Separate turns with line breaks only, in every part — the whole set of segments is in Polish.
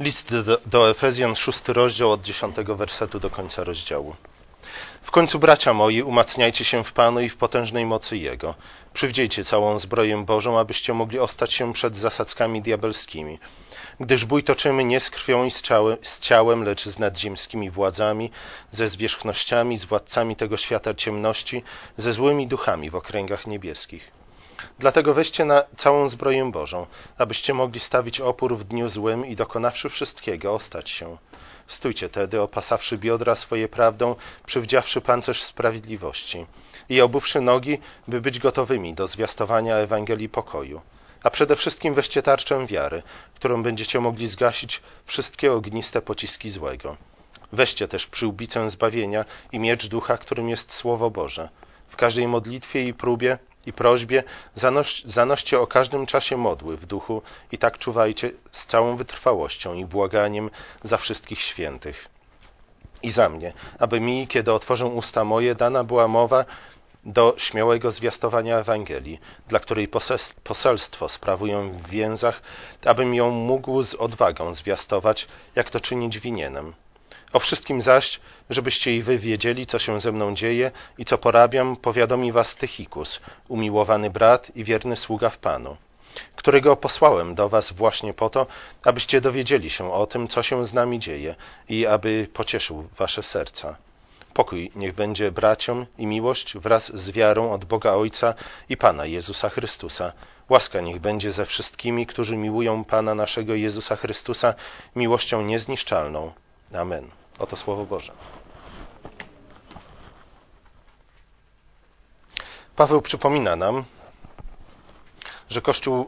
List do, do Efezjan, szósty rozdział od dziesiątego wersetu do końca rozdziału. W końcu, bracia moi, umacniajcie się w Panu i w potężnej mocy Jego. Przywdziejcie całą zbroję Bożą, abyście mogli ostać się przed zasadzkami diabelskimi. Gdyż bój toczymy nie z krwią i z ciałem, z ciałem, lecz z nadziemskimi władzami, ze zwierzchnościami, z władcami tego świata ciemności, ze złymi duchami w okręgach niebieskich. Dlatego weźcie na całą zbroję Bożą, abyście mogli stawić opór w dniu złym i dokonawszy wszystkiego, ostać się. Stójcie tedy, opasawszy biodra swoje prawdą, przywdziawszy pancerz sprawiedliwości i obuwszy nogi, by być gotowymi do zwiastowania Ewangelii pokoju. A przede wszystkim weźcie tarczę wiary, którą będziecie mogli zgasić wszystkie ogniste pociski złego. Weźcie też przyłbicę zbawienia i miecz ducha, którym jest Słowo Boże. W każdej modlitwie i próbie i prośbie zanoś, zanoście o każdym czasie modły w duchu i tak czuwajcie z całą wytrwałością i błaganiem za wszystkich świętych. I za mnie, aby mi, kiedy otworzę usta moje, dana była mowa do śmiałego zwiastowania Ewangelii, dla której poselstwo sprawuję w więzach, abym ją mógł z odwagą zwiastować, jak to czynić winienem. O wszystkim zaś, żebyście i wy wiedzieli, co się ze mną dzieje i co porabiam, powiadomi was Tychikus, umiłowany brat i wierny sługa w Panu, którego posłałem do was właśnie po to, abyście dowiedzieli się o tym, co się z nami dzieje i aby pocieszył wasze serca. Pokój niech będzie braciom i miłość wraz z wiarą od Boga Ojca i Pana Jezusa Chrystusa. Łaska niech będzie ze wszystkimi, którzy miłują Pana naszego Jezusa Chrystusa miłością niezniszczalną. Amen. Oto Słowo Boże. Paweł przypomina nam, że Kościół,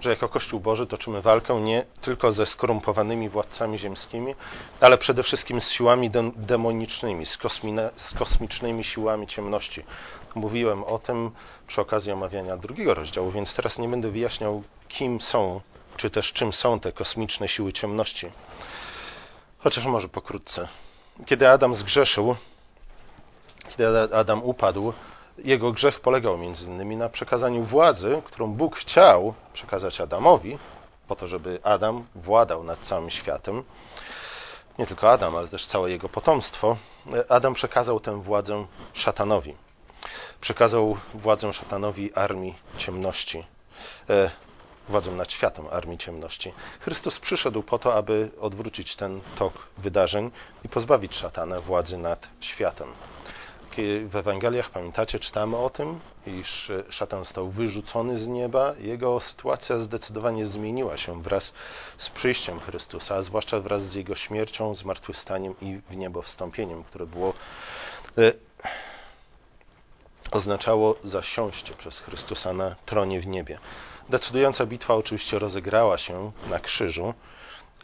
że jako Kościół Boży toczymy walkę nie tylko ze skorumpowanymi władcami ziemskimi, ale przede wszystkim z siłami demonicznymi, z, kosmine, z kosmicznymi siłami ciemności. Mówiłem o tym przy okazji omawiania drugiego rozdziału, więc teraz nie będę wyjaśniał, kim są, czy też czym są te kosmiczne siły ciemności. Chociaż może pokrótce. Kiedy Adam zgrzeszył, kiedy Adam upadł, jego grzech polegał między innymi na przekazaniu władzy, którą Bóg chciał przekazać Adamowi, po to, żeby Adam władał nad całym światem. Nie tylko Adam, ale też całe jego potomstwo. Adam przekazał tę władzę szatanowi. Przekazał władzę szatanowi armii ciemności. Władzą nad światem armii ciemności. Chrystus przyszedł po to, aby odwrócić ten tok wydarzeń i pozbawić szatana władzy nad światem. W Ewangeliach, pamiętacie, czytamy o tym, iż szatan został wyrzucony z nieba. Jego sytuacja zdecydowanie zmieniła się wraz z przyjściem Chrystusa, a zwłaszcza wraz z jego śmiercią, zmartwychwstaniem i w niebo wstąpieniem, które było e, oznaczało zasiąście przez Chrystusa na tronie w niebie. Decydująca bitwa oczywiście rozegrała się na krzyżu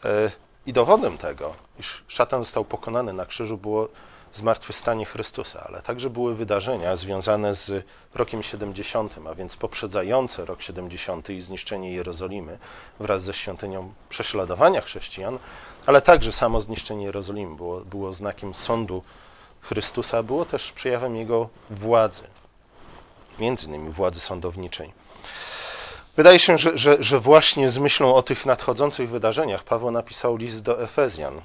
e, i dowodem tego, iż szatan został pokonany na krzyżu, było zmartwychwstanie Chrystusa, ale także były wydarzenia związane z rokiem 70, a więc poprzedzające rok 70 i zniszczenie Jerozolimy wraz ze świątynią prześladowania chrześcijan, ale także samo zniszczenie Jerozolimy było, było znakiem sądu Chrystusa, było też przejawem Jego władzy, między innymi władzy sądowniczej. Wydaje się, że, że, że właśnie z myślą o tych nadchodzących wydarzeniach Paweł napisał list do Efezjan.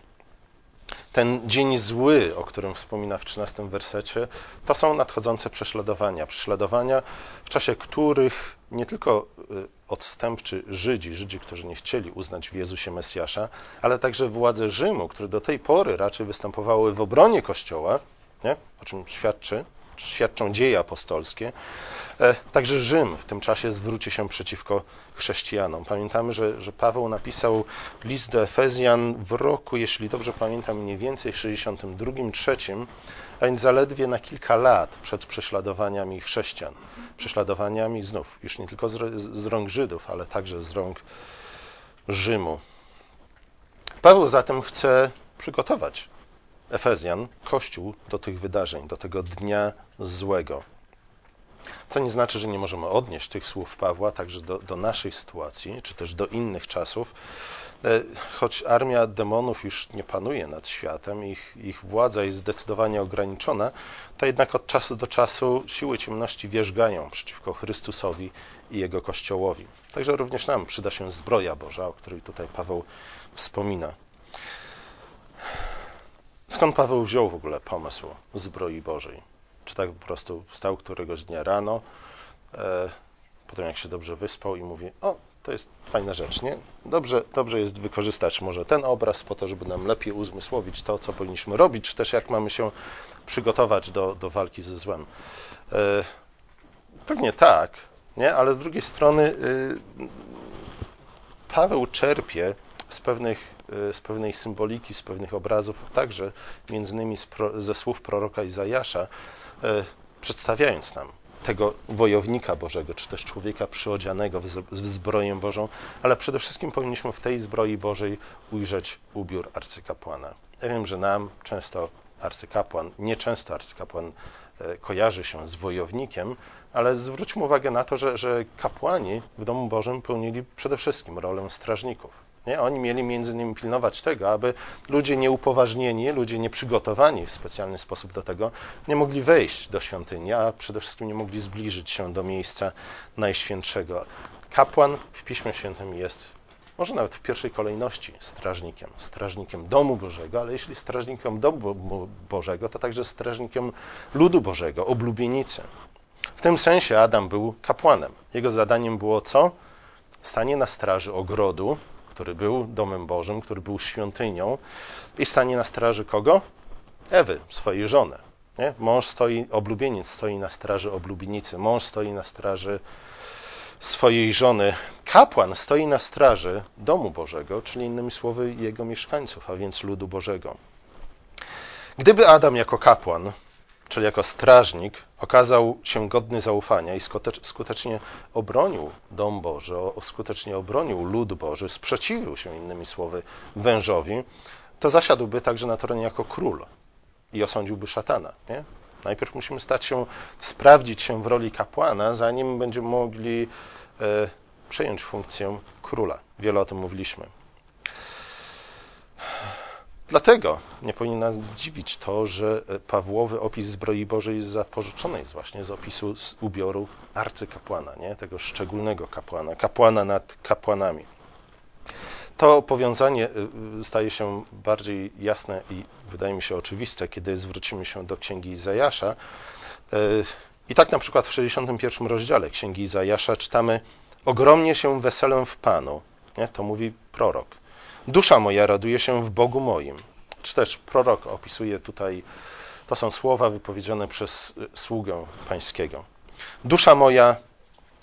Ten dzień zły, o którym wspomina w 13 wersecie, to są nadchodzące prześladowania. Prześladowania, w czasie których nie tylko y, odstępczy Żydzi, Żydzi, którzy nie chcieli uznać w Jezusie Mesjasza, ale także władze Rzymu, które do tej pory raczej występowały w obronie Kościoła, nie? o czym świadczy, świadczą dzieje apostolskie, E, także Rzym w tym czasie zwróci się przeciwko chrześcijanom. Pamiętamy, że, że Paweł napisał list do Efezjan w roku, jeśli dobrze pamiętam, mniej więcej 62-3, a więc zaledwie na kilka lat przed prześladowaniami chrześcijan. Prześladowaniami znów, już nie tylko z, z rąk Żydów, ale także z rąk Rzymu. Paweł zatem chce przygotować Efezjan, Kościół do tych wydarzeń, do tego dnia złego. Co nie znaczy, że nie możemy odnieść tych słów Pawła także do, do naszej sytuacji, czy też do innych czasów. E, choć armia demonów już nie panuje nad światem, ich, ich władza jest zdecydowanie ograniczona, to jednak od czasu do czasu siły ciemności wierzgają przeciwko Chrystusowi i Jego Kościołowi. Także również nam przyda się zbroja Boża, o której tutaj Paweł wspomina. Skąd Paweł wziął w ogóle pomysł zbroi Bożej? Czy tak po prostu wstał któregoś dnia rano, e, potem jak się dobrze wyspał i mówi, o, to jest fajna rzecz, nie? Dobrze, dobrze jest wykorzystać może ten obraz po to, żeby nam lepiej uzmysłowić to, co powinniśmy robić, czy też jak mamy się przygotować do, do walki ze złem. E, pewnie tak, nie? Ale z drugiej strony y, Paweł czerpie z pewnych z pewnej symboliki, z pewnych obrazów, także między innymi ze słów proroka Izajasza, y, przedstawiając nam tego wojownika Bożego, czy też człowieka przyodzianego w zbroję Bożą, ale przede wszystkim powinniśmy w tej zbroi Bożej ujrzeć ubiór arcykapłana. Ja wiem, że nam często arcykapłan, nieczęsto arcykapłan e, kojarzy się z wojownikiem, ale zwróćmy uwagę na to, że, że kapłani w domu Bożym pełnili przede wszystkim rolę strażników. Nie? Oni mieli między innymi pilnować tego, aby ludzie nieupoważnieni, ludzie nieprzygotowani w specjalny sposób do tego, nie mogli wejść do świątyni, a przede wszystkim nie mogli zbliżyć się do miejsca najświętszego. Kapłan w Piśmie Świętym jest może nawet w pierwszej kolejności strażnikiem, strażnikiem domu Bożego, ale jeśli strażnikiem domu Bożego, to także strażnikiem ludu Bożego, oblubienicy. W tym sensie Adam był kapłanem. Jego zadaniem było co? Stanie na straży ogrodu, który był domem Bożym, który był świątynią i stanie na straży kogo? Ewy, swojej żony. Nie? Mąż stoi, oblubieniec stoi na straży oblubienicy, mąż stoi na straży swojej żony. Kapłan stoi na straży domu Bożego, czyli innymi słowy jego mieszkańców, a więc ludu Bożego. Gdyby Adam jako kapłan czyli jako strażnik, okazał się godny zaufania i skutecznie obronił dom Boży, skutecznie obronił lud Boży, sprzeciwił się innymi słowy wężowi, to zasiadłby także na tronie jako król i osądziłby szatana. Nie? Najpierw musimy stać się, sprawdzić się w roli kapłana, zanim będziemy mogli e, przejąć funkcję króla. Wiele o tym mówiliśmy. Dlatego nie powinno nas zdziwić to, że Pawłowy opis zbroi Bożej jest zapożyczony jest właśnie z opisu z ubioru arcykapłana, nie? tego szczególnego kapłana, kapłana nad kapłanami. To powiązanie staje się bardziej jasne i wydaje mi się oczywiste, kiedy zwrócimy się do księgi Izajasza. Y, I tak na przykład w 61 rozdziale księgi Izajasza czytamy: Ogromnie się weselę w Panu. Nie? To mówi prorok. Dusza moja raduje się w Bogu moim. Czy też prorok opisuje tutaj, to są słowa wypowiedziane przez sługę pańskiego. Dusza moja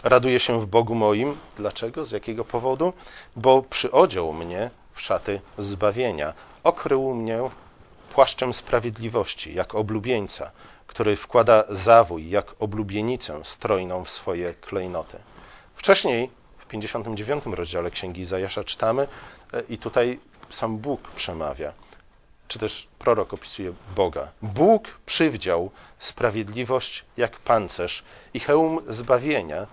raduje się w Bogu moim. Dlaczego? Z jakiego powodu? Bo przyodział mnie w szaty zbawienia. Okrył mnie płaszczem sprawiedliwości, jak oblubieńca, który wkłada zawój, jak oblubienicę strojną w swoje klejnoty. Wcześniej, 59 rozdziale Księgi Izajasza czytamy, E, I tutaj sam Bóg przemawia, czy też prorok opisuje Boga. Bóg przywdział sprawiedliwość jak pancerz i hełm zbawienia.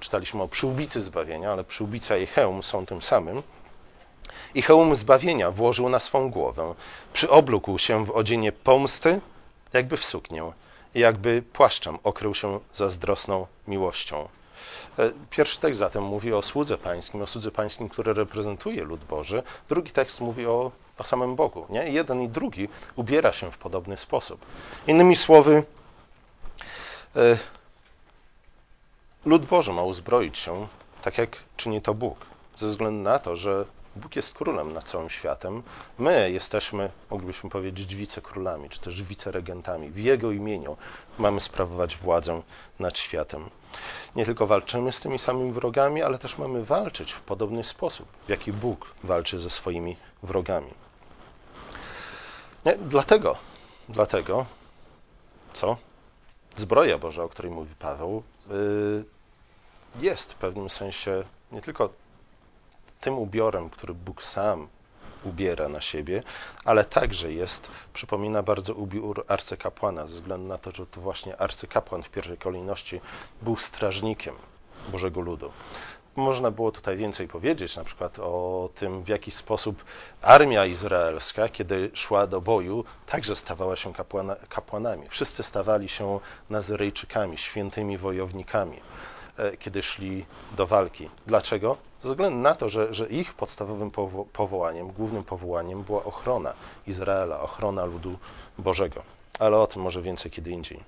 Czytaliśmy o przyłbicy zbawienia, ale przyłbica i hełm są tym samym. I hełm zbawienia włożył na swą głowę. Przyoblókł się w odzienie pomsty, jakby w suknię, i jakby płaszczem okrył się zazdrosną miłością. E, pierwszy tekst zatem mówi o słudze pańskim, o słudze pańskim, który reprezentuje lud Boży. Drugi tekst mówi o, o samym Bogu. Nie? Jeden i drugi ubiera się w podobny sposób. Innymi słowy, e, lud Boży ma uzbroić się tak, jak czyni to Bóg, ze względu na to, że Bóg jest królem nad całym światem. My jesteśmy, moglibyśmy powiedzieć, wicekrólami, czy też wiceregentami. W Jego imieniu mamy sprawować władzę nad światem. Nie tylko walczymy z tymi samymi wrogami, ale też mamy walczyć w podobny sposób, w jaki Bóg walczy ze swoimi wrogami. Nie? Dlatego, dlatego, co? Zbroja Boża, o której mówi Paweł, yy, jest w pewnym sensie nie tylko tym ubiorem, który Bóg sam ubiera na siebie, ale także jest, przypomina bardzo ubiór arcykapłana, ze względu na to, że to właśnie arcykapłan w pierwszej kolejności był strażnikiem Bożego Ludu. Można było tutaj więcej powiedzieć, na przykład o tym, w jaki sposób armia izraelska, kiedy szła do boju, także stawała się kapłana, kapłanami. Wszyscy stawali się Nazyryjczykami, świętymi wojownikami, kiedy szli do walki. Dlaczego? Ze względu na to, że, że ich podstawowym powo powołaniem, głównym powołaniem była ochrona Izraela, ochrona ludu Bożego. Ale o tym może więcej kiedy indziej.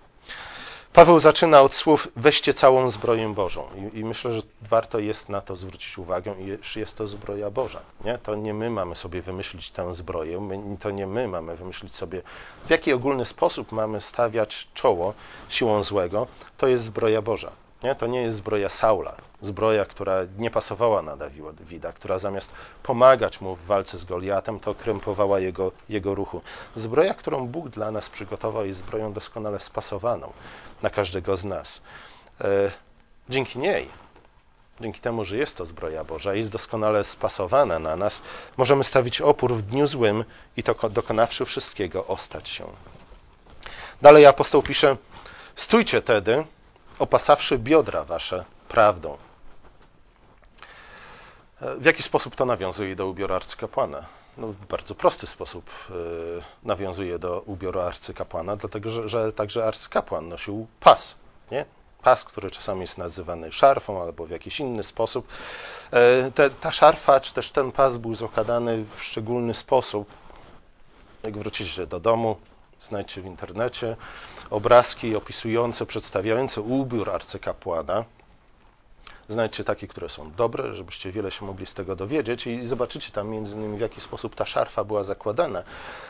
Paweł zaczyna od słów weźcie całą zbroję Bożą. I, I, myślę, że warto jest na to zwrócić uwagę, iż jest to zbroja Boża. Nie? To nie my mamy sobie wymyślić tę zbroję, my, to nie my mamy wymyślić sobie, w jaki ogólny sposób mamy stawiać czoło siłą złego. To jest zbroja Boża. Nie? To nie jest zbroja Saula, zbroja, która nie pasowała na Dawida, która zamiast pomagać mu w walce z Goliatem, to krępowała jego, jego ruchu. Zbroja, którą Bóg dla nas przygotował, jest zbroją doskonale spasowaną na każdego z nas. E, dzięki niej, dzięki temu, że jest to zbroja Boża, jest doskonale spasowana na nas, możemy stawić opór w dniu złym i to dokonawszy wszystkiego, ostać się. Dalej apostoł pisze: Stójcie tedy, opasawszy biodra wasze prawdą. W jaki sposób to nawiązuje do ubioru arcykapłana? No, w bardzo prosty sposób e, nawiązuje do ubioru arcykapłana, dlatego że, że także arcykapłan nosił pas. Nie? Pas, który czasami jest nazywany szarfą albo w jakiś inny sposób. E, te, ta szarfa, czy też ten pas był zakładany w szczególny sposób. Jak wrócicie do domu, znajdźcie w internecie obrazki opisujące, przedstawiające ubiór arcykapłana. Znajdźcie takie, które są dobre, żebyście wiele się mogli z tego dowiedzieć i zobaczycie tam między innymi w jaki sposób ta szarfa była zakładana.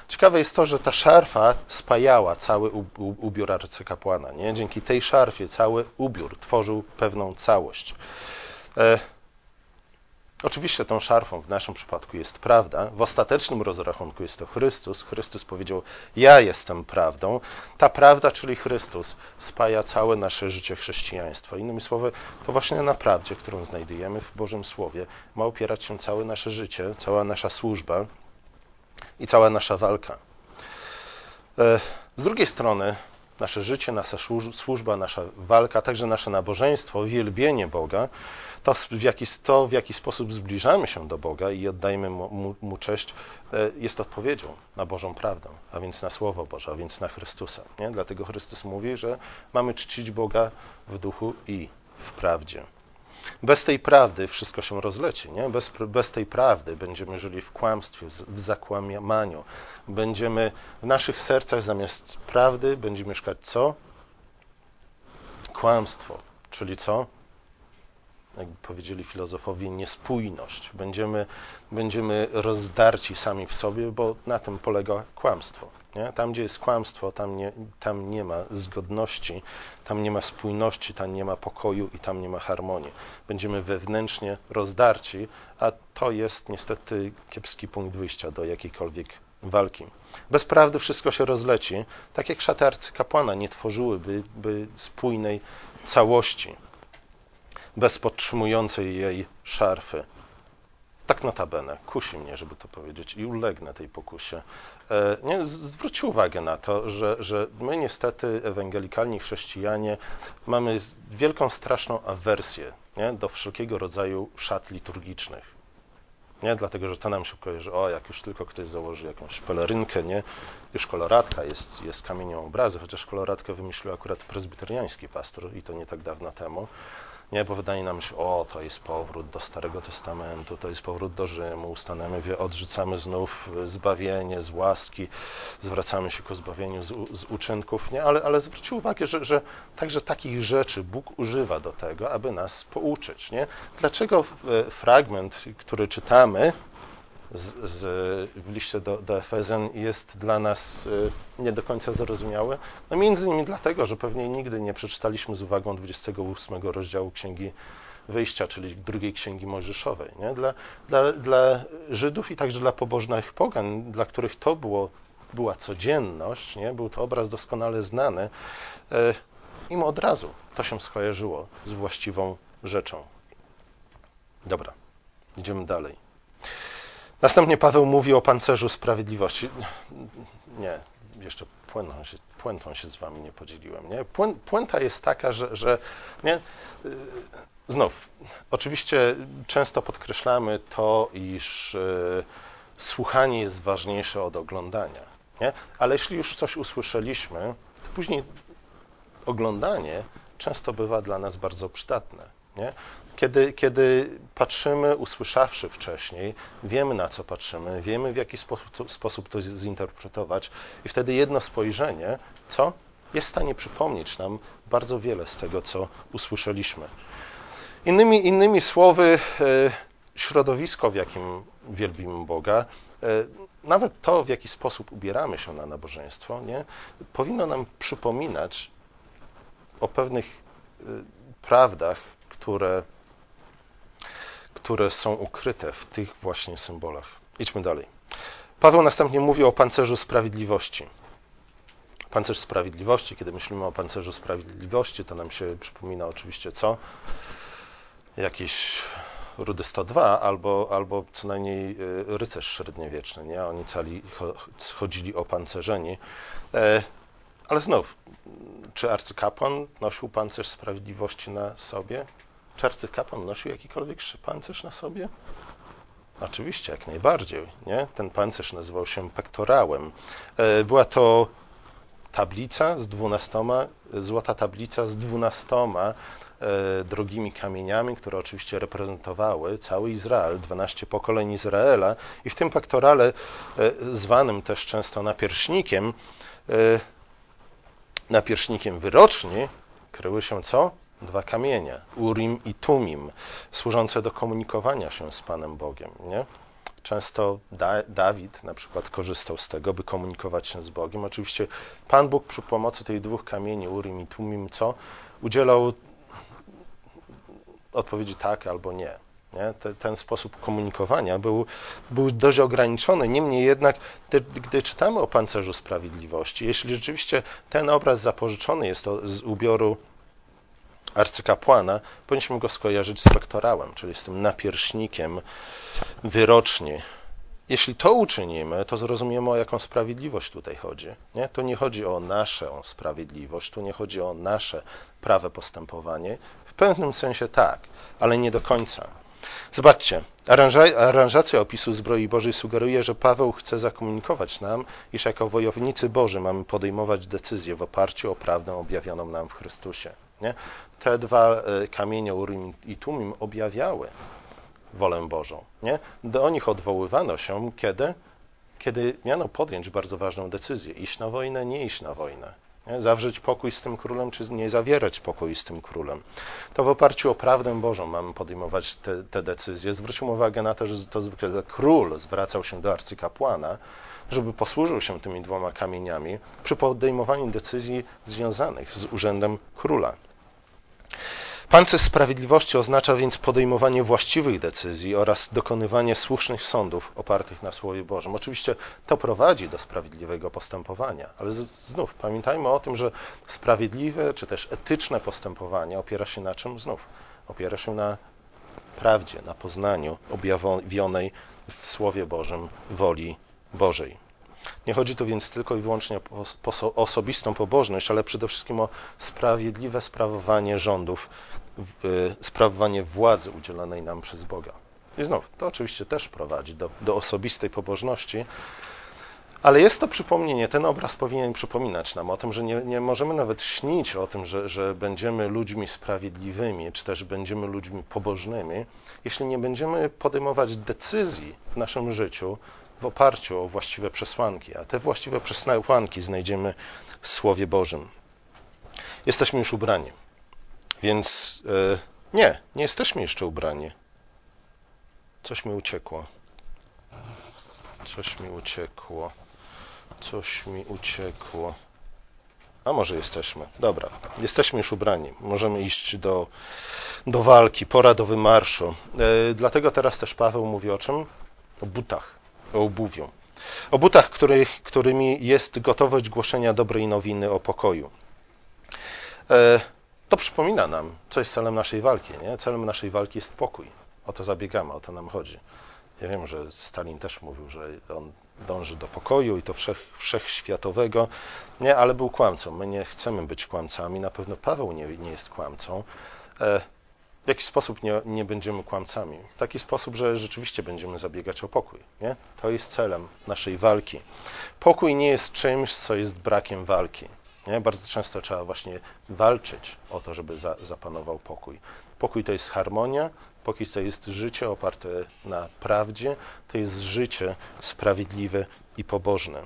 Ciekawe jest to, że ta szarfa spajała cały ubiór arcykapłana. Nie? Dzięki tej szarfie cały ubiór tworzył pewną całość. Oczywiście tą szarfą w naszym przypadku jest prawda. W ostatecznym rozrachunku jest to Chrystus. Chrystus powiedział: Ja jestem prawdą. Ta prawda, czyli Chrystus, spaja całe nasze życie chrześcijaństwa. Innymi słowy, to właśnie na prawdzie, którą znajdujemy w Bożym Słowie, ma opierać się całe nasze życie, cała nasza służba i cała nasza walka. E, z drugiej strony, nasze życie, nasza służba, nasza walka, także nasze nabożeństwo, wielbienie Boga to w, jaki, to, w jaki sposób zbliżamy się do Boga i oddajemy mu, mu cześć, e, jest odpowiedzią na Bożą prawdę, a więc na Słowo Boże, a więc na Chrystusa. Nie? Dlatego Chrystus mówi, że mamy czcić Boga w duchu i w prawdzie. Bez tej prawdy wszystko się rozleci. Nie? Bez, bez tej prawdy będziemy żyli w kłamstwie, w zakłamaniu. Będziemy w naszych sercach zamiast prawdy będzie mieszkać co? Kłamstwo. Czyli co? jak powiedzieli filozofowie, niespójność. Będziemy, będziemy rozdarci sami w sobie, bo na tym polega kłamstwo. Nie? Tam, gdzie jest kłamstwo, tam nie, tam nie ma zgodności, tam nie ma spójności, tam nie ma pokoju i tam nie ma harmonii. Będziemy wewnętrznie rozdarci, a to jest niestety kiepski punkt wyjścia do jakiejkolwiek walki. Bez prawdy wszystko się rozleci, tak jak szaty arcykapłana nie tworzyłyby by spójnej całości bez podtrzymującej jej szarfy. Tak notabene, kusi mnie, żeby to powiedzieć, i ulegnę tej pokusie. E, nie, zwróćcie uwagę na to, że, że my niestety, ewangelikalni chrześcijanie, mamy wielką, straszną awersję nie, do wszelkiego rodzaju szat liturgicznych. Nie? Dlatego, że to nam się kojarzy, o, jak już tylko ktoś założy jakąś pelerynkę, nie? Już koloratka jest, jest kamieniem obrazy, chociaż koloratkę wymyślił akurat prezbiteriański pastor i to nie tak dawno temu. Nie, bo wydaje nam się, o, to jest powrót do Starego Testamentu, to jest powrót do Rzymu, ustanemy, odrzucamy znów zbawienie z łaski, zwracamy się ku zbawieniu z, z uczynków, nie? Ale, ale zwróćcie uwagę, że, że także takich rzeczy Bóg używa do tego, aby nas pouczyć, nie? Dlaczego fragment, który czytamy, z, z, w liście do, do Efezjan jest dla nas y, nie do końca zrozumiałe? No między innymi dlatego, że pewnie nigdy nie przeczytaliśmy z uwagą 28 rozdziału Księgi Wyjścia, czyli drugiej Księgi Mojżeszowej. Nie? Dla, dla, dla Żydów i także dla pobożnych pogan, dla których to było, była codzienność, nie? był to obraz doskonale znany, y, im od razu to się skojarzyło z właściwą rzeczą. Dobra, idziemy dalej. Następnie Paweł mówi o pancerzu sprawiedliwości. Nie, jeszcze puentą się, puentą się z wami nie podzieliłem. Nie? Puenta jest taka, że, że nie? Y, znów, oczywiście często podkreślamy to, iż y, słuchanie jest ważniejsze od oglądania. Nie? Ale jeśli już coś usłyszeliśmy, to później oglądanie często bywa dla nas bardzo przydatne. Nie? Kiedy, kiedy patrzymy, usłyszawszy wcześniej, wiemy na co patrzymy, wiemy w jaki sposób, sposób to zinterpretować, i wtedy jedno spojrzenie, co? Jest w stanie przypomnieć nam bardzo wiele z tego, co usłyszeliśmy. Innymi, innymi słowy, e, środowisko, w jakim wielbimy Boga, e, nawet to, w jaki sposób ubieramy się na nabożeństwo, nie, powinno nam przypominać o pewnych e, prawdach, które, które są ukryte w tych właśnie symbolach. Idźmy dalej. Paweł następnie mówi o pancerzu sprawiedliwości. Pancerz sprawiedliwości, kiedy myślimy o pancerzu sprawiedliwości, to nam się przypomina oczywiście co? Jakiś Rudy 102 albo, albo co najmniej e, rycerz średniowieczny, nie? Oni cali chodzili opancerzeni. E, ale znów, czy arcykapłan nosił pancerz sprawiedliwości na sobie? Czy arcykapłan nosił jakikolwiek pancerz na sobie? Oczywiście, jak najbardziej. Nie? Ten pancerz nazywał się pektorałem. E, była to tablica z dwunastoma, złota tablica z dwunastoma e, drogimi kamieniami, które oczywiście reprezentowały cały Izrael, 12 pokoleń Izraela i w tym pektorale, e, zwanym też często napierśnikiem, napierśnikiem wyroczni, kryły się co? Dwa kamienie, Urim i Tumim, służące do komunikowania się z Panem Bogiem. Nie? Często da Dawid na przykład korzystał z tego, by komunikować się z Bogiem. Oczywiście Pan Bóg przy pomocy tych dwóch kamieni, Urim i Tumim, co? Udzielał odpowiedzi tak albo nie. nie? Te, ten sposób komunikowania był, był dość ograniczony. Niemniej jednak, gdy, gdy czytamy o pancerzu sprawiedliwości, jeśli rzeczywiście ten obraz zapożyczony jest z ubioru arcykapłana, powinniśmy go skojarzyć z rektorałem, czyli z tym napierśnikiem wyroczni. Jeśli to uczynimy, to zrozumiemy, o jaką sprawiedliwość tutaj chodzi. Nie? Tu nie chodzi o naszą sprawiedliwość, tu nie chodzi o nasze prawe postępowanie. W pewnym sensie tak, ale nie do końca. Zobaczcie, aranżacja opisu zbroi Bożej sugeruje, że Paweł chce zakomunikować nam, iż jako wojownicy Boży mamy podejmować decyzje w oparciu o prawdę objawioną nam w Chrystusie. Nie? Te dwa e, kamienie Urim i Tumim objawiały wolę Bożą. Nie? Do nich odwoływano się, kiedy? Kiedy miano podjąć bardzo ważną decyzję: iść na wojnę, nie iść na wojnę. Nie? Zawrzeć pokój z tym królem, czy nie zawierać pokój z tym królem. To w oparciu o prawdę Bożą mamy podejmować te, te decyzje. Zwróćmy uwagę na to, że to zwykle król zwracał się do arcykapłana, żeby posłużył się tymi dwoma kamieniami przy podejmowaniu decyzji związanych z urzędem króla. Pancerz sprawiedliwości oznacza więc podejmowanie właściwych decyzji oraz dokonywanie słusznych sądów opartych na Słowie Bożym. Oczywiście to prowadzi do sprawiedliwego postępowania, ale znów pamiętajmy o tym, że sprawiedliwe czy też etyczne postępowanie opiera się na czym? Znów opiera się na prawdzie, na poznaniu objawionej w Słowie Bożym woli Bożej. Nie chodzi tu więc tylko i wyłącznie o osobistą pobożność, ale przede wszystkim o sprawiedliwe sprawowanie rządów, sprawowanie władzy udzielonej nam przez Boga. I znów, to oczywiście też prowadzi do, do osobistej pobożności, ale jest to przypomnienie, ten obraz powinien przypominać nam o tym, że nie, nie możemy nawet śnić o tym, że, że będziemy ludźmi sprawiedliwymi, czy też będziemy ludźmi pobożnymi, jeśli nie będziemy podejmować decyzji w naszym życiu w oparciu o właściwe przesłanki, a te właściwe przesłanki znajdziemy w Słowie Bożym. Jesteśmy już ubrani, więc yy, nie, nie jesteśmy jeszcze ubrani. Coś mi uciekło. Coś mi uciekło. Coś mi uciekło. A może jesteśmy. Dobra, jesteśmy już ubrani. Możemy iść do, do walki, pora do wymarszu. Yy, dlatego teraz też Paweł mówi o czym? O butach obuwiu. O butach, których, którymi jest gotowość głoszenia dobrej nowiny o pokoju. E, to przypomina nam, co jest celem naszej walki. Nie? Celem naszej walki jest pokój. O to zabiegamy, o to nam chodzi. Ja wiem, że Stalin też mówił, że on dąży do pokoju i to wszech, wszechświatowego, nie, ale był kłamcą. My nie chcemy być kłamcami, na pewno Paweł nie, nie jest kłamcą. W jaki sposób nie, nie będziemy kłamcami? W taki sposób, że rzeczywiście będziemy zabiegać o pokój. Nie? To jest celem naszej walki. Pokój nie jest czymś, co jest brakiem walki. Nie? Bardzo często trzeba właśnie walczyć o to, żeby za, zapanował pokój. Pokój to jest harmonia, pokój to jest życie oparte na prawdzie, to jest życie sprawiedliwe i pobożne.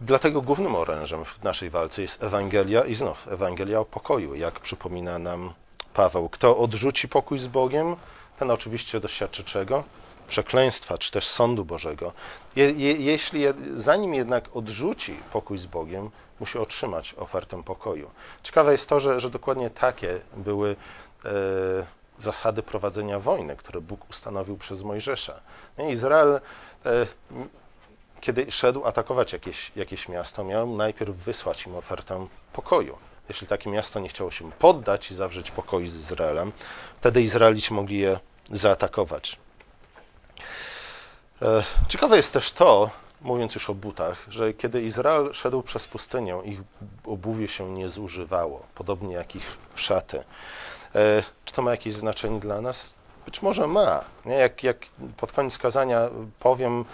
Dlatego głównym orężem w naszej walce jest Ewangelia i znów Ewangelia o pokoju, jak przypomina nam Paweł. Kto odrzuci pokój z Bogiem, ten oczywiście doświadczy czego? Przekleństwa, czy też sądu Bożego. Je, je, jeśli, zanim jednak odrzuci pokój z Bogiem, musi otrzymać ofertę pokoju. Ciekawe jest to, że, że dokładnie takie były e, zasady prowadzenia wojny, które Bóg ustanowił przez Mojżesza. Izrael, e, kiedy szedł atakować jakieś, jakieś miasto, miał najpierw wysłać im ofertę pokoju. Jeśli takie miasto nie chciało się poddać i zawrzeć pokoju z Izraelem, wtedy Izraelici mogli je zaatakować. E, ciekawe jest też to, mówiąc już o butach, że kiedy Izrael szedł przez pustynię, ich obuwie się nie zużywało, podobnie jak ich szaty. E, czy to ma jakieś znaczenie dla nas? Być może ma. Jak, jak pod koniec kazania powiem,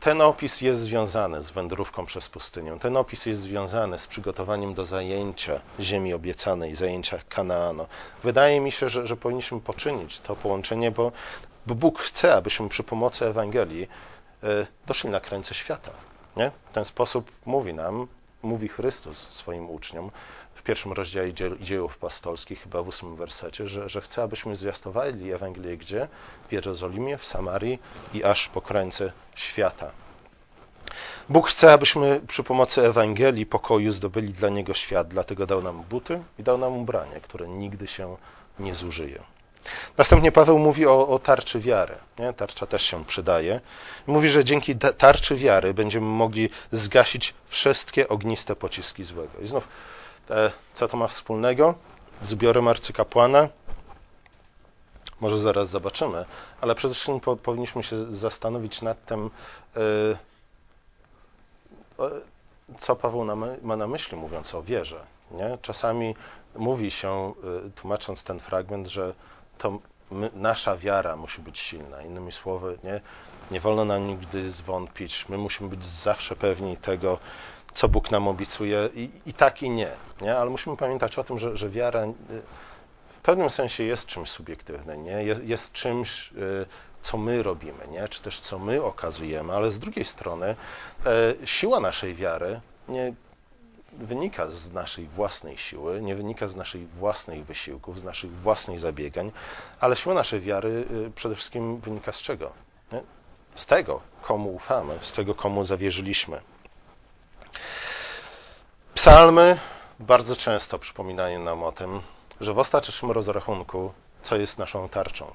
ten opis jest związany z wędrówką przez pustynię. Ten opis jest związany z przygotowaniem do zajęcia ziemi obiecanej, zajęcia Kanaanu. Wydaje mi się, że, że powinniśmy poczynić to połączenie, bo, bo Bóg chce, abyśmy przy pomocy Ewangelii e, doszli na krańce świata. Nie? W ten sposób mówi nam, mówi Chrystus swoim uczniom w pierwszym rozdziale dziejów apostolskich, chyba w ósmym wersecie, że, że chce, abyśmy zwiastowali Ewangelię gdzie? W Jerozolimie, w Samarii i aż po krańce świata. Bóg chce, abyśmy przy pomocy Ewangelii pokoju zdobyli dla Niego świat, dlatego dał nam buty i dał nam ubranie, które nigdy się nie zużyje. Następnie Paweł mówi o, o tarczy wiary. Nie? Tarcza też się przydaje. Mówi, że dzięki tarczy wiary będziemy mogli zgasić wszystkie ogniste pociski złego. I znów, e, co to ma wspólnego z zbiorem arcykapłana? Może zaraz zobaczymy, ale przede wszystkim po, powinniśmy się zastanowić nad tym, e, co Paweł ma na myśli, mówiąc o wierze. Nie? Czasami mówi się, e, tłumacząc ten fragment, że to my, nasza wiara musi być silna. Innymi słowy, nie, nie wolno nam nigdy zwątpić. My musimy być zawsze pewni tego, co Bóg nam obiecuje i, i tak i nie, nie. Ale musimy pamiętać o tym, że, że wiara y, w pewnym sensie jest czymś subiektywnym, nie? Jest, jest czymś, y, co my robimy, nie? czy też co my okazujemy, ale z drugiej strony e, siła naszej wiary nie wynika z naszej własnej siły, nie wynika z naszych własnych wysiłków, z naszych własnych zabiegań, ale siła naszej wiary y, przede wszystkim wynika z czego? Z tego, komu ufamy, z tego, komu zawierzyliśmy. Psalmy bardzo często przypominają nam o tym, że w ostatecznym rozrachunku, co jest naszą tarczą.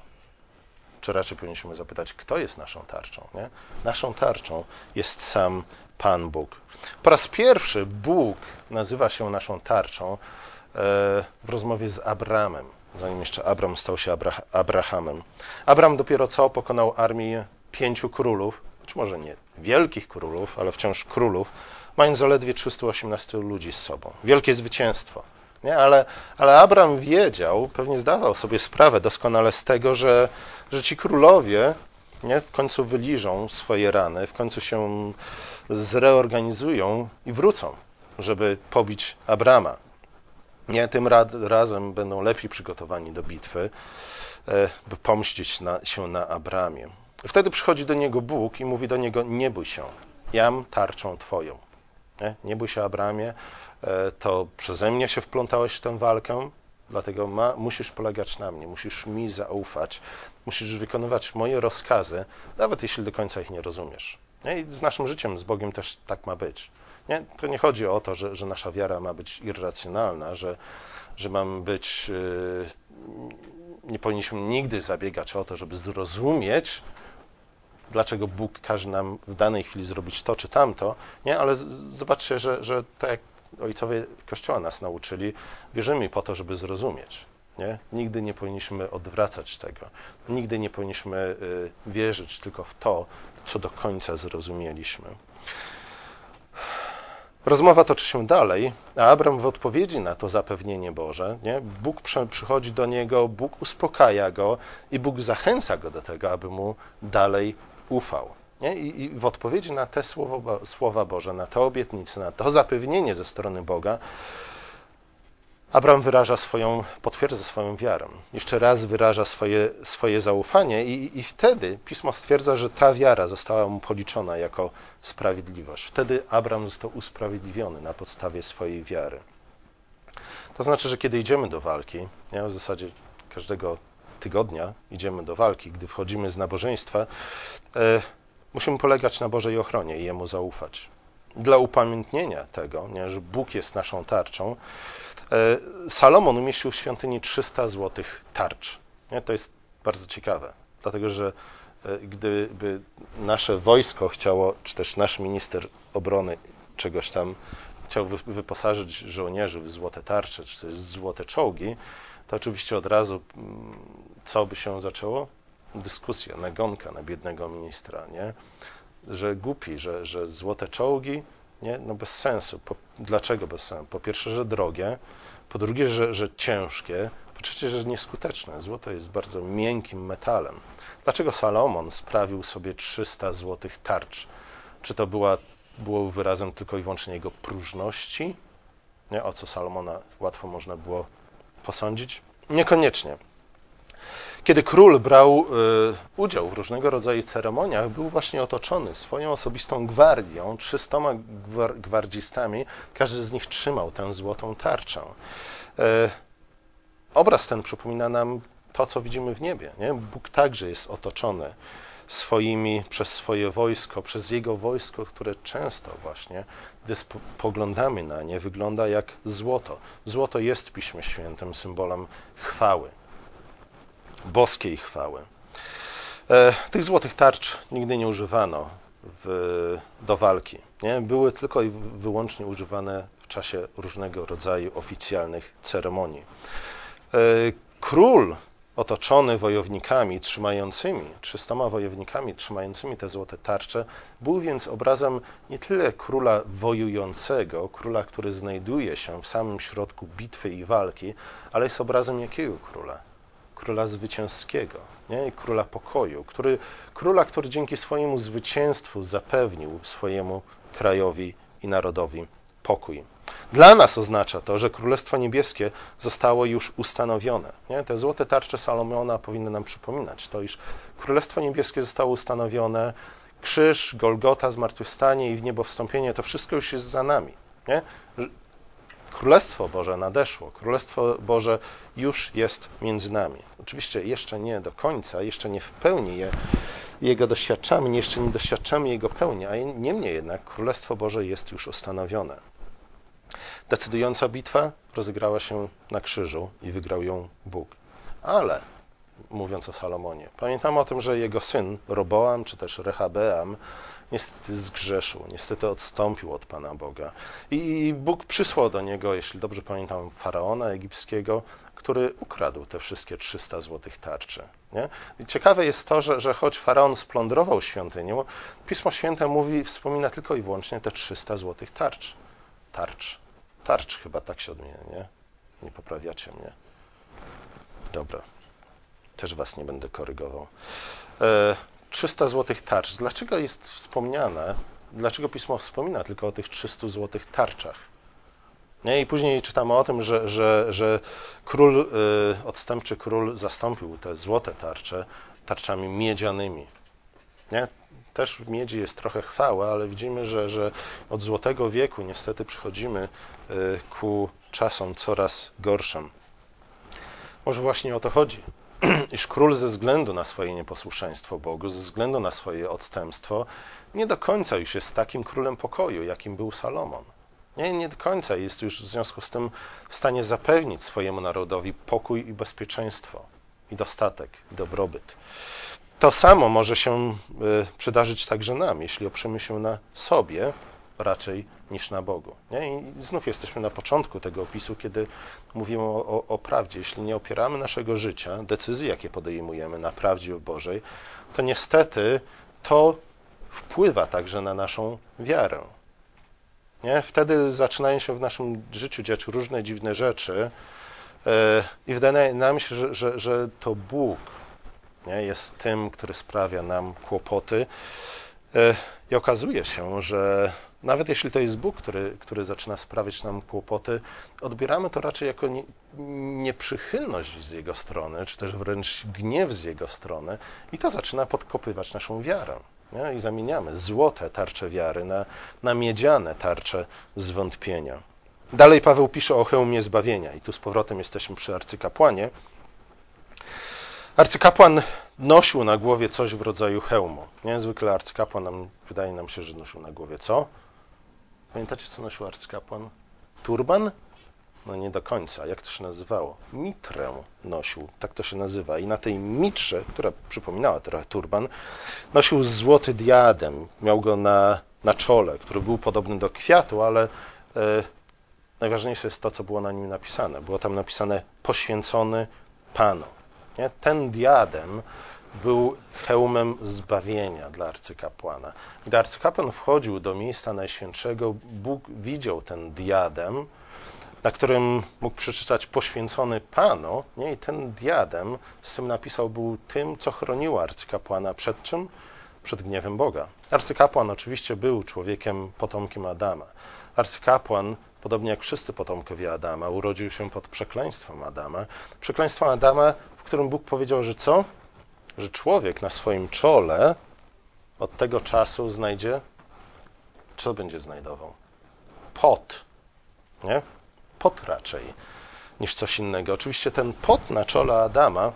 Czy raczej powinniśmy zapytać, kto jest naszą tarczą? Nie? Naszą tarczą jest sam Pan Bóg. Po raz pierwszy Bóg nazywa się naszą tarczą e, w rozmowie z Abramem, zanim jeszcze Abram stał się Abrahamem. Abram dopiero co pokonał armię pięciu królów, być może nie wielkich królów, ale wciąż królów, mając zaledwie 318 ludzi z sobą. Wielkie zwycięstwo. Nie? Ale, ale Abram wiedział, pewnie zdawał sobie sprawę doskonale z tego, że, że ci królowie nie, w końcu wyliżą swoje rany, w końcu się zreorganizują i wrócą, żeby pobić Abrama. Nie, tym razem będą lepiej przygotowani do bitwy, e, by pomścić na, się na Abramie. Wtedy przychodzi do niego Bóg i mówi do niego: Nie bój się, jam tarczą twoją. Nie, nie bój się, Abramie, e, to przeze mnie się wplątałeś w tę walkę, dlatego ma, musisz polegać na mnie, musisz mi zaufać, musisz wykonywać moje rozkazy, nawet jeśli do końca ich nie rozumiesz. Nie? I z naszym życiem, z Bogiem też tak ma być. Nie? To nie chodzi o to, że, że nasza wiara ma być irracjonalna, że, że mamy być. Yy, nie powinniśmy nigdy zabiegać o to, żeby zrozumieć, dlaczego Bóg każe nam w danej chwili zrobić to czy tamto, nie? ale zobaczcie, że, że tak jak ojcowie Kościoła nas nauczyli, wierzymy po to, żeby zrozumieć. Nie? Nigdy nie powinniśmy odwracać tego. Nigdy nie powinniśmy y, wierzyć tylko w to, co do końca zrozumieliśmy. Rozmowa toczy się dalej, a Abram w odpowiedzi na to zapewnienie Boże, nie? Bóg przychodzi do niego, Bóg uspokaja go i Bóg zachęca go do tego, aby mu dalej ufał. Nie? I, w odpowiedzi na te słowa, słowa Boże, na te obietnice, na to zapewnienie ze strony Boga, Abraham wyraża swoją, potwierdza swoją wiarę. Jeszcze raz wyraża swoje, swoje zaufanie i, i wtedy Pismo stwierdza, że ta wiara została mu policzona jako sprawiedliwość. Wtedy Abraham został usprawiedliwiony na podstawie swojej wiary. To znaczy, że kiedy idziemy do walki, nie, w zasadzie każdego tygodnia idziemy do walki, gdy wchodzimy z nabożeństwa, e, musimy polegać na Bożej ochronie i Jemu zaufać. Dla upamiętnienia tego, nie, że Bóg jest naszą tarczą, Salomon umieścił w świątyni 300 złotych tarcz. To jest bardzo ciekawe, dlatego że e, gdyby nasze wojsko chciało, czy też nasz minister obrony czegoś tam chciał wyposażyć żołnierzy w złote tarcze, czy też złote czołgi, to oczywiście od razu mm, co by się zaczęło? Dyskusja, nagonka na biednego ministra, nie? Że głupi, że, że złote czołgi nie? No bez sensu. Po, dlaczego bez sensu? Po pierwsze, że drogie, po drugie, że, że ciężkie, po trzecie, że nieskuteczne. Złoto jest bardzo miękkim metalem. Dlaczego Salomon sprawił sobie 300 złotych tarcz? Czy to była, było wyrazem tylko i wyłącznie jego próżności? Nie? O co Salomona łatwo można było posądzić? Niekoniecznie. Kiedy król brał y, udział w różnego rodzaju ceremoniach, był właśnie otoczony swoją osobistą gwardią, trzystoma gwardzistami. Każdy z nich trzymał tę złotą tarczę. Y, obraz ten przypomina nam to, co widzimy w niebie. Nie? Bóg także jest otoczony swoimi, przez swoje wojsko, przez jego wojsko, które często właśnie, gdy spoglądamy na nie, wygląda jak złoto. Złoto jest w Piśmie Świętym symbolem chwały boskiej chwały. E, tych złotych tarcz nigdy nie używano w, do walki. Nie? Były tylko i wyłącznie używane w czasie różnego rodzaju oficjalnych ceremonii. E, król otoczony wojownikami trzymającymi, trzystoma wojownikami trzymającymi te złote tarcze, był więc obrazem nie tyle króla wojującego, króla, który znajduje się w samym środku bitwy i walki, ale jest obrazem jakiego króla? Króla zwycięskiego, nie? króla pokoju, który, króla, który dzięki swojemu zwycięstwu zapewnił swojemu krajowi i narodowi pokój. Dla nas oznacza to, że Królestwo Niebieskie zostało już ustanowione. Nie? Te złote tarcze Salomona powinny nam przypominać to, iż Królestwo Niebieskie zostało ustanowione, krzyż, Golgota, zmartwychwstanie i w niebo wstąpienie, to wszystko już jest za nami. Nie? Królestwo Boże nadeszło, Królestwo Boże już jest między nami. Oczywiście jeszcze nie do końca, jeszcze nie w pełni je, Jego doświadczamy, jeszcze nie doświadczamy Jego pełni, a niemniej jednak Królestwo Boże jest już ustanowione. Decydująca bitwa rozegrała się na krzyżu i wygrał ją Bóg. Ale, mówiąc o Salomonie, pamiętamy o tym, że jego syn Roboam, czy też Rehabeam, niestety zgrzeszył, niestety odstąpił od Pana Boga. I Bóg przysłał do niego, jeśli dobrze pamiętam, faraona egipskiego, który ukradł te wszystkie 300 złotych tarczy. Nie? I ciekawe jest to, że, że choć faraon splądrował świątynię, Pismo Święte mówi, wspomina tylko i wyłącznie te 300 złotych tarcz. Tarcz. Tarcz chyba tak się odmienia, nie? Nie poprawiacie mnie. Dobra. Też was nie będę korygował. E, 300 złotych tarcz. Dlaczego jest wspomniane, dlaczego pismo wspomina tylko o tych 300 złotych tarczach? Nie? I później czytamy o tym, że, że, że król, y, odstępczy król zastąpił te złote tarcze tarczami miedzianymi. Nie? Też w miedzi jest trochę chwała, ale widzimy, że, że od złotego wieku niestety przychodzimy y, ku czasom coraz gorszym. Może właśnie o to chodzi, iż król ze względu na swoje nieposłuszeństwo Bogu, ze względu na swoje odstępstwo, nie do końca już jest takim królem pokoju, jakim był Salomon. Nie, nie do końca jest już w związku z tym w stanie zapewnić swojemu narodowi pokój i bezpieczeństwo, i dostatek, i dobrobyt. To samo może się y, przydarzyć także nam, jeśli oprzemy się na sobie raczej niż na Bogu. Nie? I znów jesteśmy na początku tego opisu, kiedy mówimy o, o, o prawdzie. Jeśli nie opieramy naszego życia, decyzji, jakie podejmujemy na prawdzie Bożej, to niestety to wpływa także na naszą wiarę. Nie? Wtedy zaczynają się w naszym życiu dziać różne dziwne rzeczy e, i wydaje nam się, że, że, że to Bóg nie? jest tym, który sprawia nam kłopoty. E, I okazuje się, że nawet jeśli to jest Bóg, który, który zaczyna sprawiać nam kłopoty, odbieramy to raczej jako nie, nieprzychylność z Jego strony, czy też wręcz gniew z Jego strony, i to zaczyna podkopywać naszą wiarę. Nie? I zamieniamy złote tarcze wiary na, na miedziane tarcze zwątpienia. Dalej Paweł pisze o hełmie zbawienia, i tu z powrotem jesteśmy przy arcykapłanie. Arcykapłan nosił na głowie coś w rodzaju hełmu. Niezwykle arcykapłan nam, wydaje nam się, że nosił na głowie co? Pamiętacie, co nosił arcykapłan? Turban? No nie do końca. Jak to się nazywało? Mitrę nosił, tak to się nazywa. I na tej mitrze, która przypominała trochę turban, nosił złoty diadem. Miał go na, na czole, który był podobny do kwiatu, ale e, najważniejsze jest to, co było na nim napisane. Było tam napisane poświęcony Panu. Nie? Ten diadem był hełmem zbawienia dla arcykapłana. Gdy arcykapłan wchodził do miejsca najświętszego, Bóg widział ten diadem, na którym mógł przeczytać poświęcony Panu, nie? i ten diadem, z tym napisał, był tym, co chroniło arcykapłana przed czym? Przed gniewem Boga. Arcykapłan oczywiście był człowiekiem, potomkiem Adama. Arcykapłan, podobnie jak wszyscy potomkowie Adama, urodził się pod przekleństwem Adama. Przekleństwem Adama, w którym Bóg powiedział, że co? Że człowiek na swoim czole od tego czasu znajdzie, co będzie znajdował? Pot. Nie? pot raczej niż coś innego. Oczywiście ten pot na czole Adama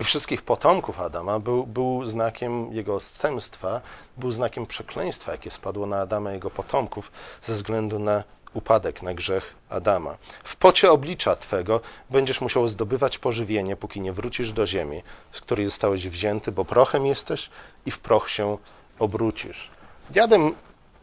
i wszystkich potomków Adama był, był znakiem jego odstępstwa, był znakiem przekleństwa, jakie spadło na Adama i jego potomków ze względu na upadek, na grzech Adama. W pocie oblicza Twego będziesz musiał zdobywać pożywienie, póki nie wrócisz do ziemi, z której zostałeś wzięty, bo prochem jesteś i w proch się obrócisz. Diadem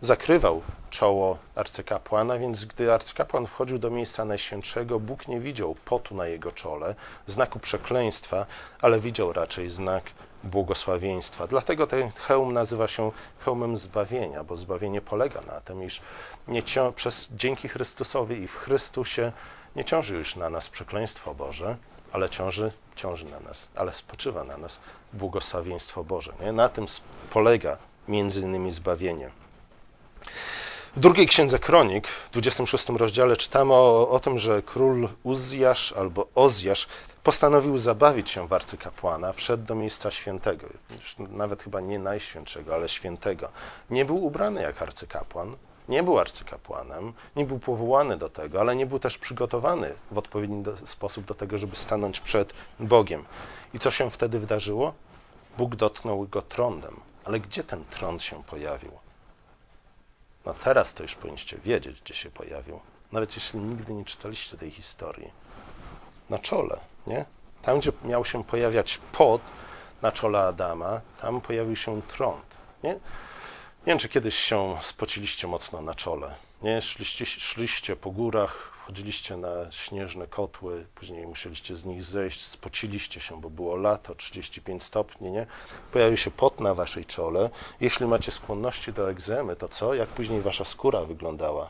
zakrywał czoło arcykapłana, więc gdy arcykapłan wchodził do miejsca najświętszego, Bóg nie widział potu na jego czole, znaku przekleństwa, ale widział raczej znak błogosławieństwa. Dlatego ten hełm nazywa się hełmem zbawienia, bo zbawienie polega na tym, iż nie przez, dzięki Chrystusowi i w Chrystusie nie ciąży już na nas przekleństwo Boże, ale ciąży, ciąży na nas, ale spoczywa na nas błogosławieństwo Boże. Nie? Na tym polega między innymi zbawienie. W drugiej księdze Kronik, w 26 rozdziale, czytamy o, o tym, że król Uzjasz albo Ozjasz postanowił zabawić się w arcykapłana, wszedł do miejsca świętego, nawet chyba nie najświętszego, ale świętego. Nie był ubrany jak arcykapłan, nie był arcykapłanem, nie był powołany do tego, ale nie był też przygotowany w odpowiedni do, sposób do tego, żeby stanąć przed Bogiem. I co się wtedy wydarzyło? Bóg dotknął go trądem. Ale gdzie ten trąd się pojawił? No teraz to już powinniście wiedzieć, gdzie się pojawił. Nawet jeśli nigdy nie czytaliście tej historii. Na czole, nie? Tam, gdzie miał się pojawiać pot na czole Adama, tam pojawił się trąd. Nie? Nie wiem, czy kiedyś się spociliście mocno na czole. Nie? Szliście, szliście po górach, wchodziliście na śnieżne kotły, później musieliście z nich zejść, spociliście się, bo było lato, 35 stopni, nie? Pojawił się pot na waszej czole. Jeśli macie skłonności do egzemy, to co? Jak później wasza skóra wyglądała?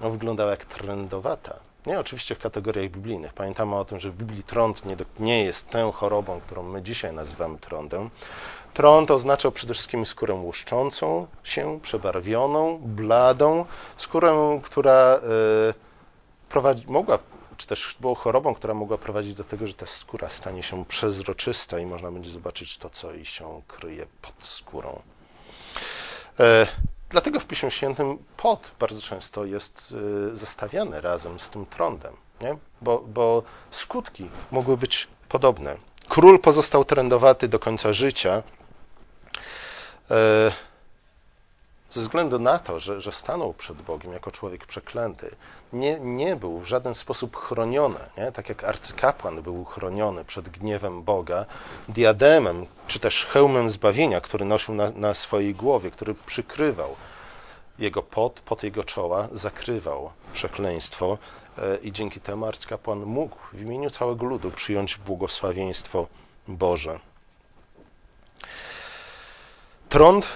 No, wyglądała jak trendowata. Nie, oczywiście w kategoriach biblijnych. Pamiętamy o tym, że w Biblii trąd nie, nie jest tą chorobą, którą my dzisiaj nazywamy trądem. Trąd oznaczał przede wszystkim skórę łuszczącą się, przebarwioną, bladą, skórę, która y, prowadzi, mogła, czy też było chorobą, która mogła prowadzić do tego, że ta skóra stanie się przezroczysta i można będzie zobaczyć to, co jej się kryje pod skórą. Y, dlatego w Piśmie Świętym pot bardzo często jest y, zestawiany razem z tym trądem, nie? Bo, bo skutki mogły być podobne. Król pozostał trendowaty do końca życia, E, ze względu na to, że, że stanął przed Bogiem jako człowiek przeklęty, nie, nie był w żaden sposób chroniony. Nie? Tak jak arcykapłan był chroniony przed gniewem Boga, diademem czy też hełmem zbawienia, który nosił na, na swojej głowie, który przykrywał jego pot, pot jego czoła zakrywał przekleństwo e, i dzięki temu arcykapłan mógł w imieniu całego ludu przyjąć błogosławieństwo Boże. Trąd,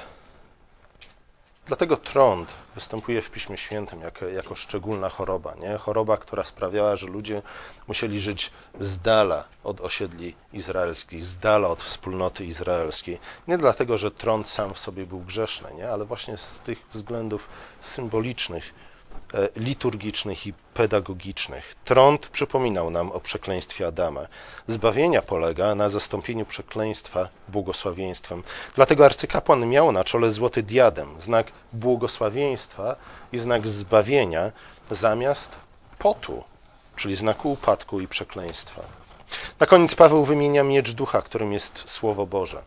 dlatego trąd występuje w Piśmie Świętym jako, jako szczególna choroba. Nie? Choroba, która sprawiała, że ludzie musieli żyć z dala od osiedli izraelskich, z dala od wspólnoty izraelskiej. Nie dlatego, że trąd sam w sobie był grzeszny, nie? ale właśnie z tych względów symbolicznych, liturgicznych i pedagogicznych. Trąd przypominał nam o przekleństwie Adama. Zbawienia polega na zastąpieniu przekleństwa błogosławieństwem. Dlatego arcykapłan miał na czole złoty diadem, znak błogosławieństwa i znak zbawienia zamiast potu, czyli znaku upadku i przekleństwa. Na koniec Paweł wymienia miecz ducha, którym jest Słowo Boże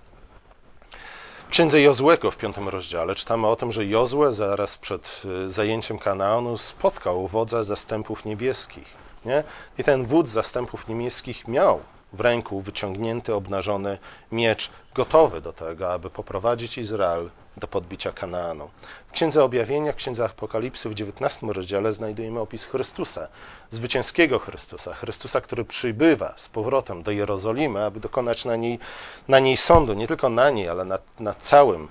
księdze Jozłego w piątym rozdziale czytamy o tym, że Jozue zaraz przed y, zajęciem Kanaanu spotkał wodza zastępów niebieskich. Nie? I ten wódz zastępów niemieckich miał w ręku wyciągnięty, obnażony miecz, gotowy do tego, aby poprowadzić Izrael do podbicia Kanaanu. W Księdze Objawienia, w Księdze Apokalipsy w XIX rozdziale znajdujemy opis Chrystusa, zwycięskiego Chrystusa, Chrystusa, który przybywa z powrotem do Jerozolimy, aby dokonać na niej, na niej sądu, nie tylko na niej, ale nad, nad całym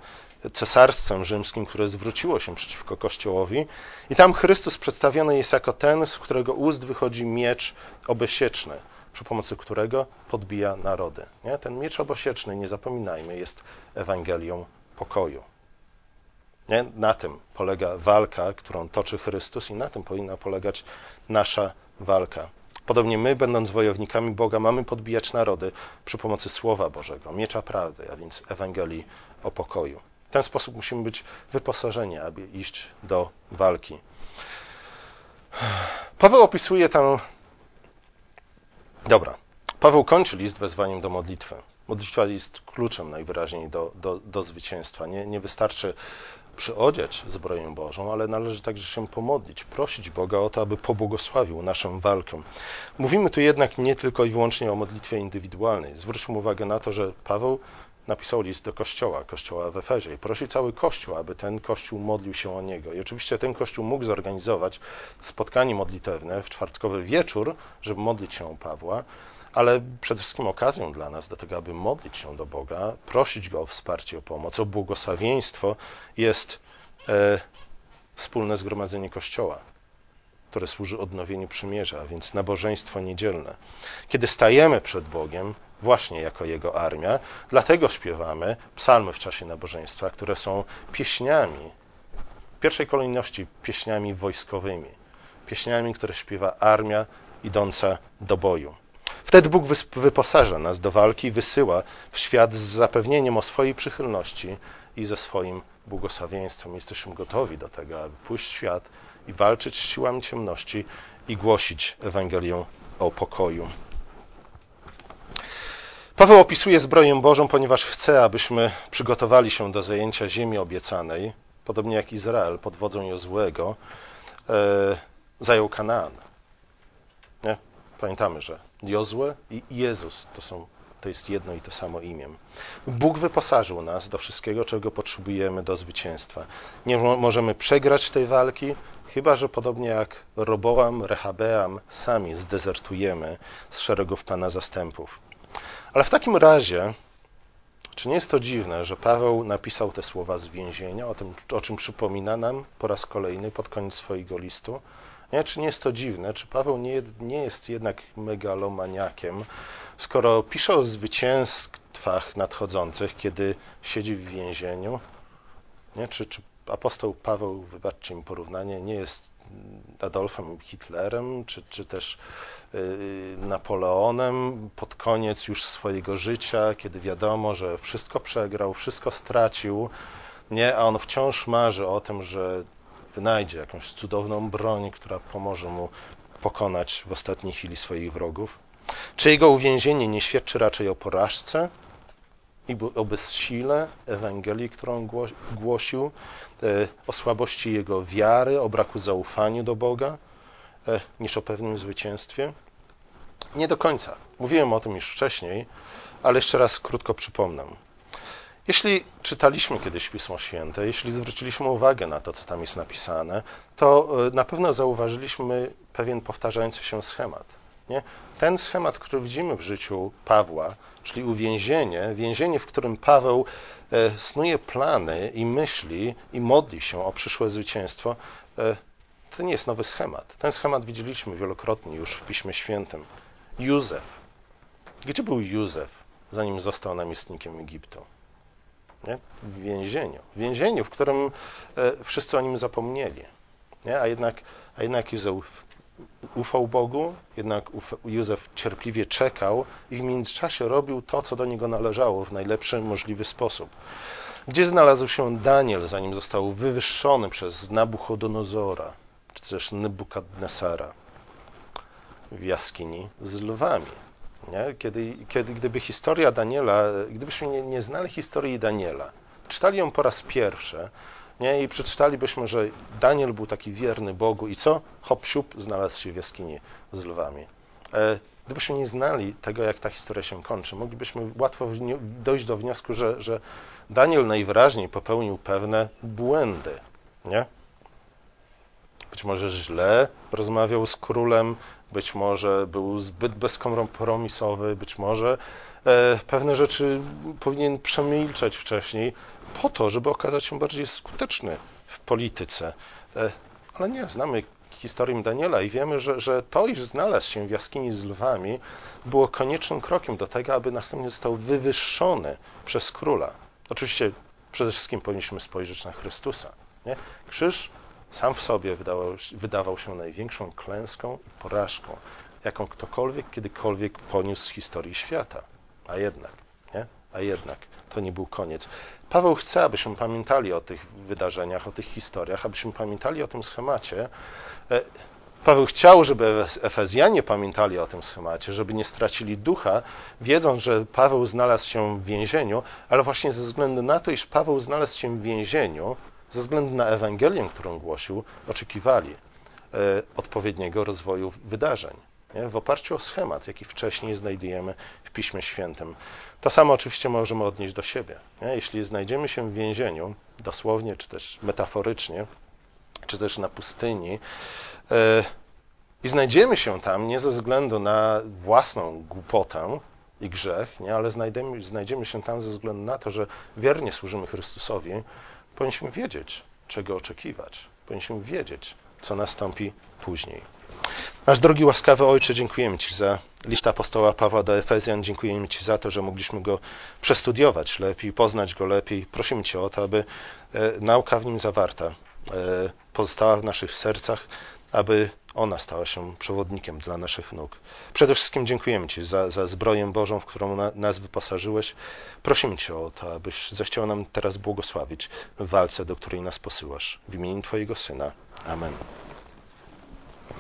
cesarstwem rzymskim, które zwróciło się przeciwko Kościołowi. I tam Chrystus przedstawiony jest jako ten, z którego ust wychodzi miecz obesieczny, przy pomocy którego podbija narody. Nie? Ten miecz obosieczny, nie zapominajmy, jest Ewangelią pokoju. Nie? Na tym polega walka, którą toczy Chrystus, i na tym powinna polegać nasza walka. Podobnie my, będąc wojownikami Boga, mamy podbijać narody przy pomocy Słowa Bożego, miecza prawdy, a więc Ewangelii o pokoju. W ten sposób musimy być wyposażeni, aby iść do walki. Paweł opisuje tam. Dobra. Paweł kończy list wezwaniem do modlitwy. Modlitwa jest kluczem najwyraźniej do, do, do zwycięstwa. Nie, nie wystarczy przyodziać zbroję Bożą, ale należy także się pomodlić, prosić Boga o to, aby pobłogosławił naszą walkę. Mówimy tu jednak nie tylko i wyłącznie o modlitwie indywidualnej. Zwróćmy uwagę na to, że Paweł napisał list do kościoła, kościoła w Efezie i prosi cały kościół, aby ten kościół modlił się o niego. I oczywiście ten kościół mógł zorganizować spotkanie modlitewne w czwartkowy wieczór, żeby modlić się o Pawła, ale przede wszystkim okazją dla nas do tego, aby modlić się do Boga, prosić Go o wsparcie, o pomoc, o błogosławieństwo, jest e, wspólne zgromadzenie Kościoła, które służy odnowieniu przymierza, a więc nabożeństwo niedzielne. Kiedy stajemy przed Bogiem, właśnie jako Jego armia, dlatego śpiewamy psalmy w czasie nabożeństwa, które są pieśniami, w pierwszej kolejności pieśniami wojskowymi, pieśniami, które śpiewa armia idąca do boju. Wtedy Bóg wyposaża nas do walki i wysyła w świat z zapewnieniem o swojej przychylności i ze swoim błogosławieństwem. Jesteśmy gotowi do tego, aby pójść w świat i walczyć z siłami ciemności i głosić Ewangelię o pokoju. Paweł opisuje zbroję Bożą, ponieważ chce, abyśmy przygotowali się do zajęcia ziemi obiecanej, podobnie jak Izrael pod wodzą Jozłego e, zajął Kanaan. Nie? Pamiętamy, że Jozue i Jezus to, są, to jest jedno i to samo imię. Bóg wyposażył nas do wszystkiego, czego potrzebujemy do zwycięstwa. Nie możemy przegrać tej walki, chyba że podobnie jak Roboam, Rehabeam, sami zdezertujemy z szeregów Pana zastępów. Ale w takim razie, czy nie jest to dziwne, że Paweł napisał te słowa z więzienia, o tym, o czym przypomina nam po raz kolejny pod koniec swojego listu? Nie? Czy nie jest to dziwne? Czy Paweł nie, nie jest jednak megalomaniakiem, skoro pisze o zwycięstwach nadchodzących, kiedy siedzi w więzieniu? Nie? Czy, czy apostoł Paweł, wybaczcie mi porównanie, nie jest Adolfem Hitlerem, czy, czy też yy, Napoleonem pod koniec już swojego życia, kiedy wiadomo, że wszystko przegrał, wszystko stracił, nie, a on wciąż marzy o tym, że wynajdzie jakąś cudowną broń, która pomoże mu pokonać w ostatniej chwili swoich wrogów? Czy jego uwięzienie nie świadczy raczej o porażce i o bezsile Ewangelii, którą głosił, e, o słabości jego wiary, o braku zaufania do Boga, e, niż o pewnym zwycięstwie? Nie do końca. Mówiłem o tym już wcześniej, ale jeszcze raz krótko przypomnę. Jeśli czytaliśmy kiedyś Pismo Święte, jeśli zwróciliśmy uwagę na to, co tam jest napisane, to e, na pewno zauważyliśmy pewien powtarzający się schemat. Nie? Ten schemat, który widzimy w życiu Pawła, czyli uwięzienie, więzienie, w którym Paweł e, snuje plany i myśli i modli się o przyszłe zwycięstwo, e, to nie jest nowy schemat. Ten schemat widzieliśmy wielokrotnie już w Piśmie Świętym. Józef. Gdzie był Józef, zanim został namiestnikiem Egiptu? Nie? W więzieniu. W więzieniu, w którym e, wszyscy o nim zapomnieli. Nie? A, jednak, a jednak Józef ufał Bogu, jednak Józef cierpliwie czekał i w międzyczasie robił to, co do niego należało w najlepszy możliwy sposób. Gdzie znalazł się Daniel, zanim został wywyższony przez Nabuchodonozora, czy też Nebukadnesara w jaskini z lwami? Nie? Kiedy, kiedy, gdyby historia Daniela, gdybyśmy nie, nie znali historii Daniela, czytali ją po raz pierwszy, nie? I przeczytalibyśmy, że Daniel był taki wierny Bogu i co? Hop, siup, znalazł się w jaskini z lwami. E, gdybyśmy nie znali tego, jak ta historia się kończy, moglibyśmy łatwo dojść do wniosku, że, że Daniel najwyraźniej popełnił pewne błędy. Nie? Być może źle rozmawiał z królem, być może był zbyt bezkompromisowy, być może pewne rzeczy powinien przemilczeć wcześniej, po to, żeby okazać się bardziej skuteczny w polityce. E, ale nie, znamy historię Daniela i wiemy, że, że to, iż znalazł się w jaskini z lwami, było koniecznym krokiem do tego, aby następnie został wywyższony przez króla. Oczywiście przede wszystkim powinniśmy spojrzeć na Chrystusa. Nie? Krzyż sam w sobie wydawał, wydawał się największą klęską i porażką, jaką ktokolwiek kiedykolwiek poniósł z historii świata. A jednak, nie? A jednak to nie był koniec. Paweł chce, abyśmy pamiętali o tych wydarzeniach, o tych historiach, abyśmy pamiętali o tym schemacie. E, Paweł chciał, żeby Efezjanie pamiętali o tym schemacie, żeby nie stracili ducha, wiedząc, że Paweł znalazł się w więzieniu, ale właśnie ze względu na to, iż Paweł znalazł się w więzieniu, ze względu na Ewangelię, którą głosił, oczekiwali e, odpowiedniego rozwoju wydarzeń. Nie? W oparciu o schemat, jaki wcześniej znajdujemy w Piśmie Świętym. To samo oczywiście możemy odnieść do siebie. Nie? Jeśli znajdziemy się w więzieniu, dosłownie, czy też metaforycznie, czy też na pustyni, yy, i znajdziemy się tam nie ze względu na własną głupotę i grzech, nie? ale znajdziemy, znajdziemy się tam ze względu na to, że wiernie służymy Chrystusowi, powinniśmy wiedzieć, czego oczekiwać. Powinniśmy wiedzieć, co nastąpi później. Nasz drogi łaskawy Ojcze, dziękujemy Ci za list apostoła Pawła do Efezjan. Dziękujemy Ci za to, że mogliśmy go przestudiować lepiej, poznać go lepiej. Prosimy Cię o to, aby e, nauka w nim zawarta e, pozostała w naszych sercach, aby ona stała się przewodnikiem dla naszych nóg. Przede wszystkim dziękujemy Ci za, za zbroję Bożą, w którą na, nas wyposażyłeś. Prosimy Cię o to, abyś zechciał nam teraz błogosławić w walce, do której nas posyłasz. W imieniu Twojego Syna. Amen.